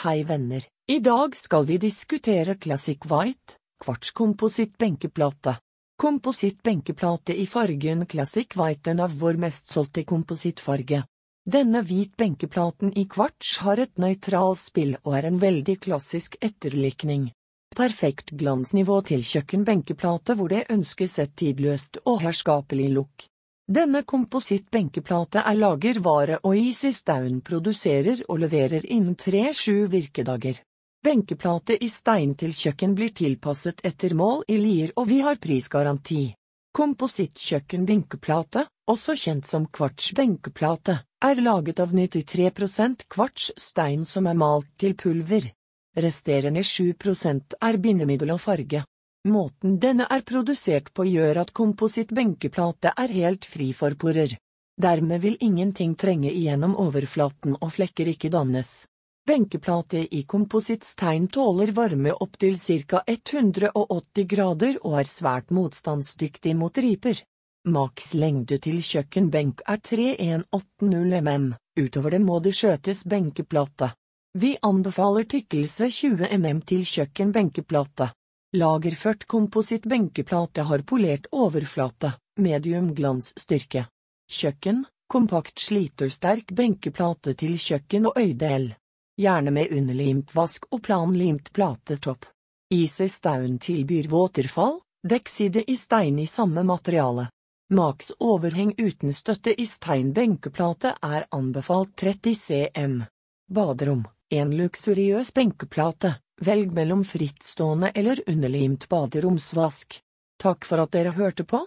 Hei venner, i dag skal vi diskutere Classic White, kvartskompositt benkeplate. Kompositt benkeplate i fargen Classic White er av vår mest solgte komposittfarge. Denne hvit benkeplaten i kvarts har et nøytralt spill og er en veldig klassisk etterlikning. Perfekt glansnivå til kjøkkenbenkeplate hvor det ønskes et tidløst og herskapelig look. Denne komposittbenkeplate er lagervare og Easy Staun produserer og leverer innen tre–sju virkedager. Benkeplate i stein til kjøkken blir tilpasset etter mål i Lier og vi har prisgaranti. Komposittkjøkken benkeplate, også kjent som kvarts-benkeplate, er laget av 93 kvarts stein som er malt til pulver. Resterende 7% er bindemiddel og farge. Måten denne er produsert på gjør at kompositt-benkeplate er helt fri for porer. Dermed vil ingenting trenge igjennom overflaten og flekker ikke dannes. Benkeplate i komposittstein tåler varme opptil ca 180 grader og er svært motstandsdyktig mot riper. Maks lengde til kjøkkenbenk er 3180 mm, utover det må det skjøtes benkeplate. Vi anbefaler tykkelse 20 mm til kjøkkenbenkeplate. Lagerført kompositt benkeplate har polert overflate, medium glansstyrke. Kjøkken, kompakt slitersterk benkeplate til kjøkken og øydel. Gjerne med underlimt vask og planlimt platetopp. Easy Staun tilbyr våterfall, dekkside i stein i samme materiale. Max overheng uten støtte i stein benkeplate er anbefalt 30 cm. Baderom, en luksuriøs benkeplate, Velg mellom frittstående eller underlimt baderomsvask. Takk for at dere hørte på.